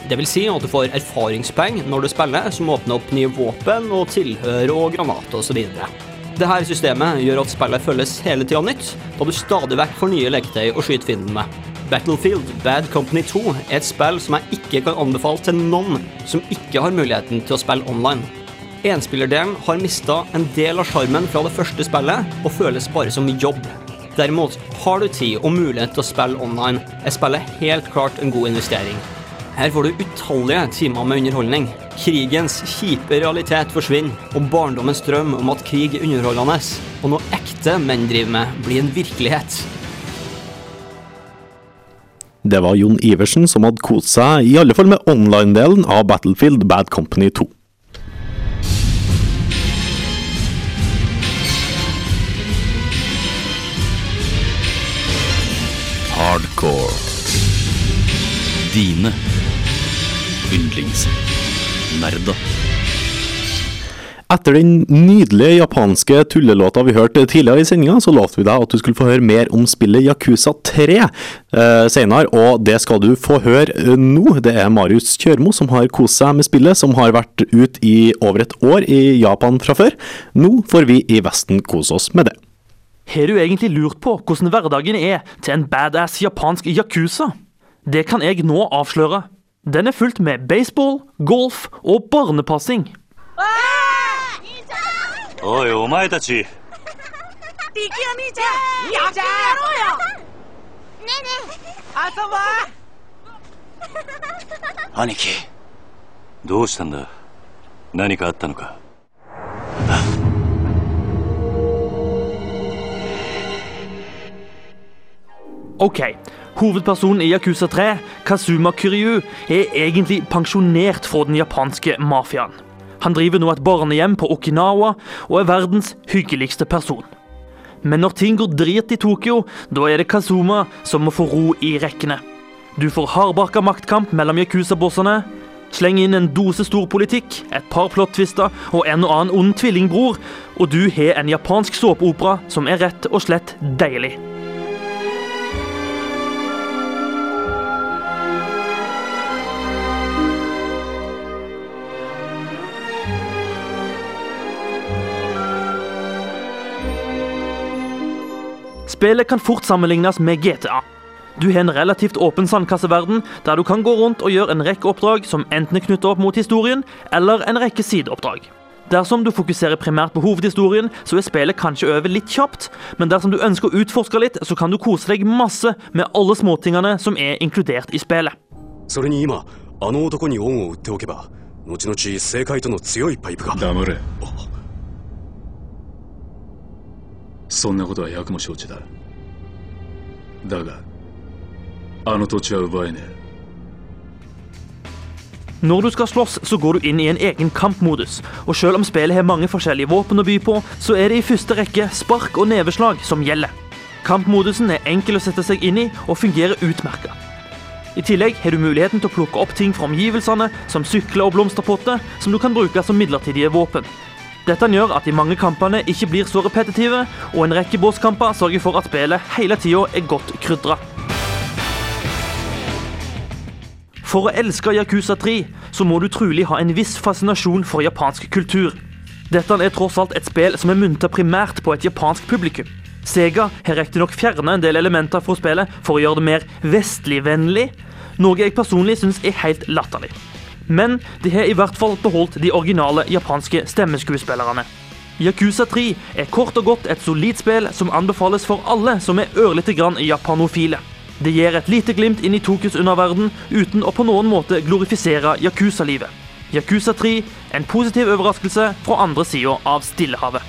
Det vil si at du får erfaringspoeng når du spiller, som åpner opp nye våpen og tilhør og granater osv. Dette systemet gjør at spillet føles hele tida nytt, da du stadig vekk får nye leketøy å skyte fienden med. Battlefield Bad Company 2 er et spill som jeg ikke kan anbefale til noen som ikke har muligheten til å spille online. Enspillerdelen har mista en del av sjarmen fra det første spillet, og føles bare som jobb. Derimot, har du tid og mulighet til å spille online, er spillet helt klart en god investering. Her får du utallige timer med underholdning. Krigens kjipe realitet forsvinner, og barndommens drøm om at krig er underholdende, og noe ekte menn driver med, blir en virkelighet. Det var Jon Iversen som hadde kost seg, i alle fall med online-delen av Battlefield Bad Company 2. Hardcore. Dine yndlingsnerder. Etter den nydelige japanske tullelåta vi hørte tidligere i sendinga, så lovte vi deg at du skulle få høre mer om spillet Yakuza 3 eh, senere, og det skal du få høre eh, nå. Det er Marius Kjørmo som har kost seg med spillet, som har vært ut i over et år i Japan fra før. Nå får vi i Vesten kose oss med det. Har du egentlig lurt på hvordan hverdagen er til en badass japansk yakuza? Det kan jeg nå avsløre. Den er fullt med baseball, golf og barnepassing. おいお前たち力也兄ちゃんやってやろうよねえねえ遊ぼう兄貴どうしたんだ何かあったのか Ok, hovedpersonen i Yakuza 3, Kazuma Kiryu, er egentlig pensjonert fra den japanske mafiaen. Han driver nå et barnehjem på Okinawa og er verdens hyggeligste person. Men når ting går drit i Tokyo, da er det Kazuma som må få ro i rekkene. Du får hardbarka maktkamp mellom yakuza-bossene. Sleng inn en dose storpolitikk, et par plot-twister og en og annen ond tvillingbror, og du har en japansk såpeopera som er rett og slett deilig. Spillet kan fort sammenlignes med GTA. Du har en relativt åpen sandkasseverden, der du kan gå rundt og gjøre en rekke oppdrag som enten er knyttet opp mot historien, eller en rekke sideoppdrag. Dersom du fokuserer primært på hovedhistorien, så er spillet kanskje over litt kjapt, men dersom du ønsker å utforske litt, så kan du kose deg masse med alle småtingene som er inkludert i spillet. それに今あの男に恩を売っておけば後々政界との強いパイプが黙れ そんなことは百も承知だだがあの土地は奪えねえ Når du skal slåss, så går du inn i en egen kampmodus. Og selv om spillet har mange forskjellige våpen å by på, så er det i første rekke spark og neveslag som gjelder. Kampmodusen er enkel å sette seg inn i og fungerer utmerka. I tillegg har du muligheten til å plukke opp ting fra omgivelsene, som sykler og blomsterpotter, som du kan bruke som midlertidige våpen. Dette gjør at de mange kampene ikke blir så repetitive, og en rekke bosskamper sørger for at spillet hele tida er godt krydra. For å elske Yakuza 3 så må du trolig ha en viss fascinasjon for japansk kultur. Dette er tross alt et spill som er mynta primært på et japansk publikum. Sega har riktignok fjerna en del elementer fra spillet for å gjøre det mer vestligvennlig, noe jeg personlig syns er helt latterlig. Men de har i hvert fall beholdt de originale japanske stemmeskuespillerne. Yakuza 3 er kort og godt et solid spill som anbefales for alle som er ørlite grann japanofile. Det gir et lite glimt inn i Tokyos underverden uten å på noen måte glorifisere Yakuza-livet. Yakuza 3 en positiv overraskelse fra andre sida av Stillehavet.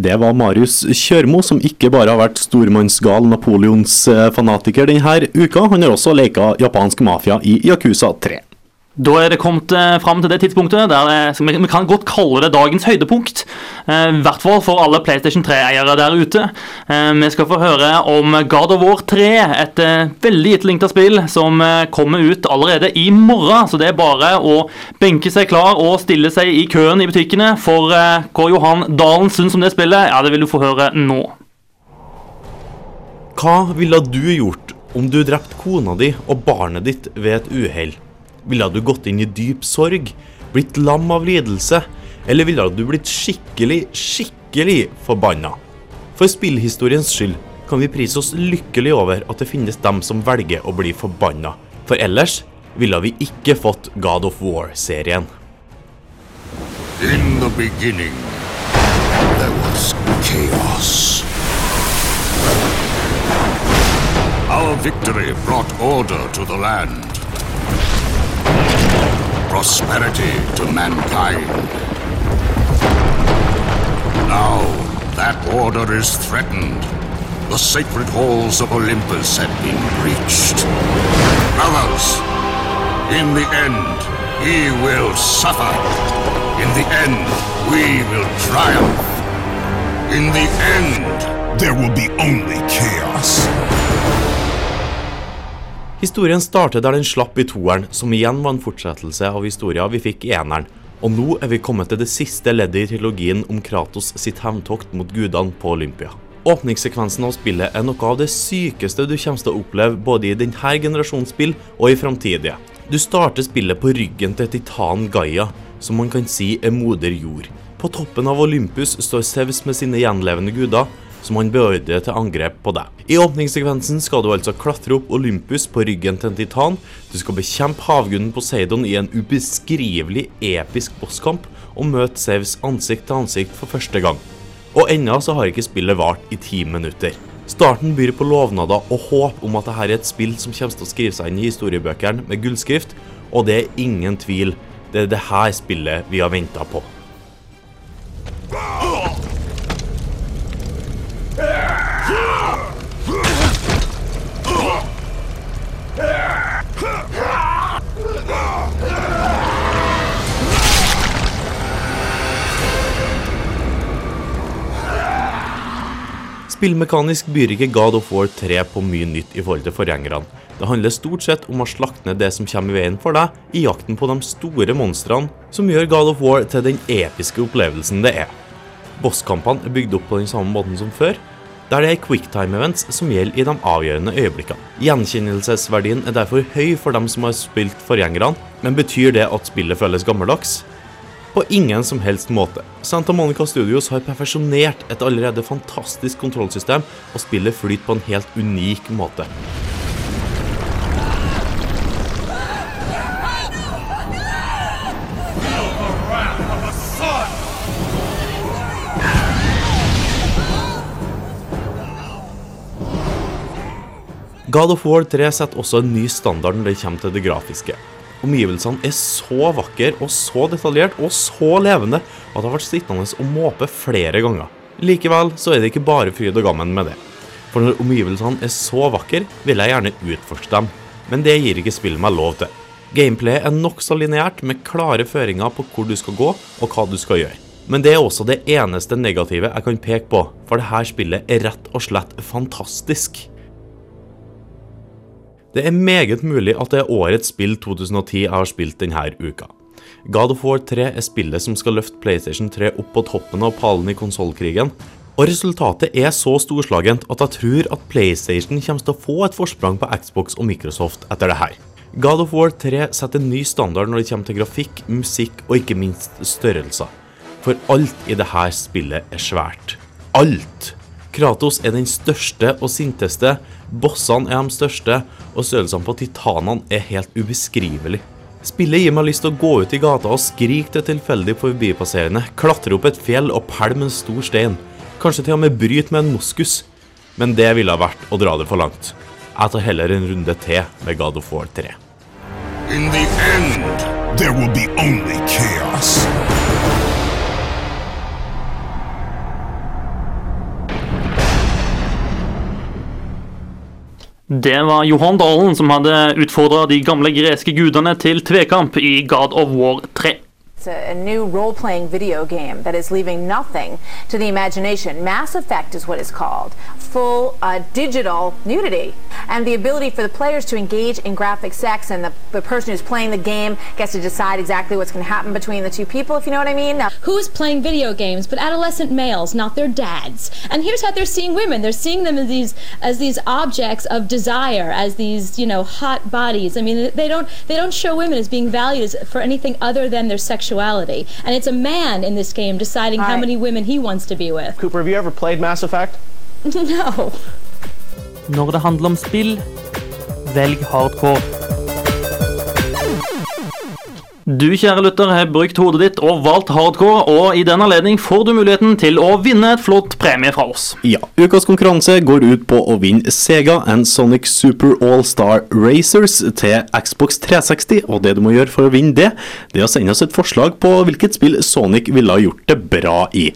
Det var Marius Kjørmo, som ikke bare har vært stormannsgal Napoleons-fanatiker denne uka, han har også leka japansk mafia i Yakuza 3. Da er det kommet eh, fram til det tidspunktet der vi, vi kan godt kalle det dagens høydepunkt. Eh, I hvert fall for alle PlayStation 3-eiere der ute. Eh, vi skal få høre om God of War 3, et eh, veldig etterlengta spill som eh, kommer ut allerede i morgen. Så det er bare å benke seg klar og stille seg i køen i butikkene. For eh, hva Johan Dalen syns om det spillet, ja, det vil du få høre nå. Hva ville du gjort om du drepte kona di og barnet ditt ved et uhell? Ville du gått inn i dyp sorg, blitt lam av lidelse, eller ville du blitt skikkelig, skikkelig forbanna? For spillhistoriens skyld kan vi prise oss lykkelig over at det finnes dem som velger å bli forbanna, for ellers ville vi ikke fått God of War-serien. In the beginning, there was chaos. Our victory brought order to the land, prosperity to mankind. Now, that order is threatened. The sacred halls of Olympus have been breached. Brothers, in the end, he will suffer. In the end, we will triumph. In the end, there will be only chaos. Historien starter der den slapp i toeren, som igjen var en fortsettelse av historien vi fikk i eneren. Og nå er vi kommet til det siste leddet i trilogien om Kratos sitt hevntokt mot gudene på Olympia. Åpningssekvensen av spillet er noe av det sykeste du kommer til å oppleve både i denne generasjons spill og i framtidige. Du starter spillet på ryggen til titanen Gaia, som man kan si er moder jord. På toppen av Olympus står Sevs med sine gjenlevende guder, som han beordrer til angrep på deg. I åpningssekvensen skal du altså klatre opp Olympus på ryggen til en titan, du skal bekjempe havgunnen Poseidon i en ubeskrivelig episk bosskamp, og møte Zeus ansikt til ansikt for første gang. Og ennå så har ikke spillet vart i ti minutter. Starten byr på lovnader og håp om at dette er et spill som kommer til å skrive seg inn i historiebøkene med gullskrift, og det er ingen tvil, det er dette spillet vi har venta på. Spillmekanisk byr ikke God of War 3 på mye nytt i forhold til forgjengerne. Det handler stort sett om å slakte ned det som kommer i veien for deg, i jakten på de store monstrene, som gjør God of War til den episke opplevelsen det er. Bosskampene er bygd opp på den samme måten som før, der det er quicktime events som gjelder i de avgjørende øyeblikkene. Gjenkjennelsesverdien er derfor høy for dem som har spilt forgjengerne, men betyr det at spillet føles gammeldags? På ingen som helst måte. Santa Monica Studios har perfeksjonert et allerede fantastisk kontrollsystem, og spillet flyter på en helt unik måte. God of War 3 setter også en ny standard når det kommer til det grafiske. Omgivelsene er så vakre og så detaljert og så levende at jeg vært sittende og måpe flere ganger. Likevel så er det ikke bare fryd og gammen med det. For når omgivelsene er så vakre, vil jeg gjerne utforske dem. Men det gir ikke spillet meg lov til. Gameplayet er nokså lineært, med klare føringer på hvor du skal gå og hva du skal gjøre. Men det er også det eneste negative jeg kan peke på, for dette spillet er rett og slett fantastisk. Det er meget mulig at det er årets spill 2010 jeg har spilt denne uka. God of War 3 er spillet som skal løfte PlayStation 3 opp på toppen av pallen i konsollkrigen. Og resultatet er så storslagent at jeg tror at PlayStation kommer til å få et forsprang på Xbox og Microsoft etter det her. God of War 3 setter en ny standard når det kommer til grafikk, musikk og ikke minst størrelser. For alt i dette spillet er svært. Alt! Kratos er den største og sinteste, bossene er de største, og størrelsene på titanene er helt ubeskrivelig. Spillet gir meg lyst til å gå ut i gata og skrike til tilfeldig forbipasserende, klatre opp et fjell og pælme en stor stein. Kanskje til og med bryte med en moskus. Men det ville ha vært å dra det for langt. Jeg tar heller en runde til med God of War 3. In the end, there will be only chaos. Det var Johan Dalen som hadde utfordra de gamle greske gudene til tvekamp i God of War 3. It's a, a new role playing video game that is leaving nothing to the imagination. Mass Effect is what it's called. Full uh, digital nudity. And the ability for the players to engage in graphic sex, and the, the person who's playing the game gets to decide exactly what's going to happen between the two people, if you know what I mean. Now, Who's playing video games but adolescent males, not their dads? And here's how they're seeing women. They're seeing them as these as these objects of desire, as these, you know, hot bodies. I mean, they don't they don't show women as being valued for anything other than their sexuality. And it's a man in this game deciding how Hi. many women he wants to be with. Cooper, have you ever played Mass Effect? (laughs) No. Når det handler om spill, velg hardcore. Du, kjære lytter, har brukt hodet ditt og valgt hardcore, og i den anledning får du muligheten til å vinne et flott premie fra oss. Ja, Ukas konkurranse går ut på å vinne Sega and Sonic Super All-Star Racers til Xbox 360. Og det du må gjøre for å vinne det, det er å sende oss et forslag på hvilket spill Sonic ville ha gjort det bra i.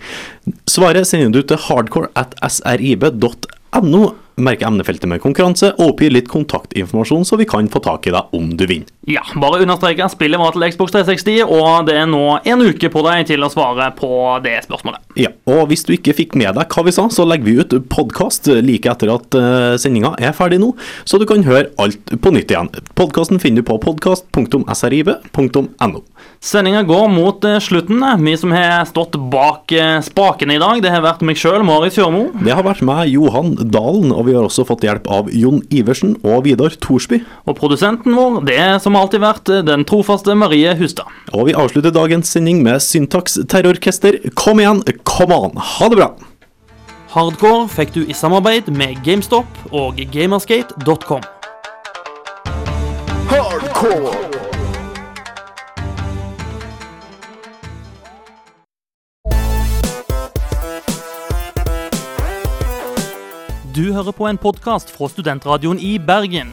Svaret sender du til hardcore at srib.no. Merk emnefeltet med konkurranse og oppgi litt kontaktinformasjon, så vi kan få tak i deg om du vinner. Ja, bare understreke spillet var til Xbox 360, og det er nå en uke på deg til å svare på det spørsmålet. Ja, og hvis du ikke fikk med deg hva vi sa, så legger vi ut podkast like etter at uh, sendinga er ferdig nå, så du kan høre alt på nytt igjen. Podkasten finner du på podkast.srib.no. Sendinga går mot eh, slutten. Vi som har stått bak eh, spakene i dag, det har vært meg sjøl, Marius Kjørmo. Det har vært meg, Johan Dalen, og vi har også fått hjelp av Jon Iversen og Vidar Thorsby. Og produsenten vår, det er som alltid vært den trofaste Marie Hustad. Og vi avslutter dagens sending med Syntax Terrororkester. Kom igjen, come on! Ha det bra! Hardcore fikk du i samarbeid med GameStop og gamerskate.com. Hardcore! Du hører på en podkast fra Studentradioen i Bergen.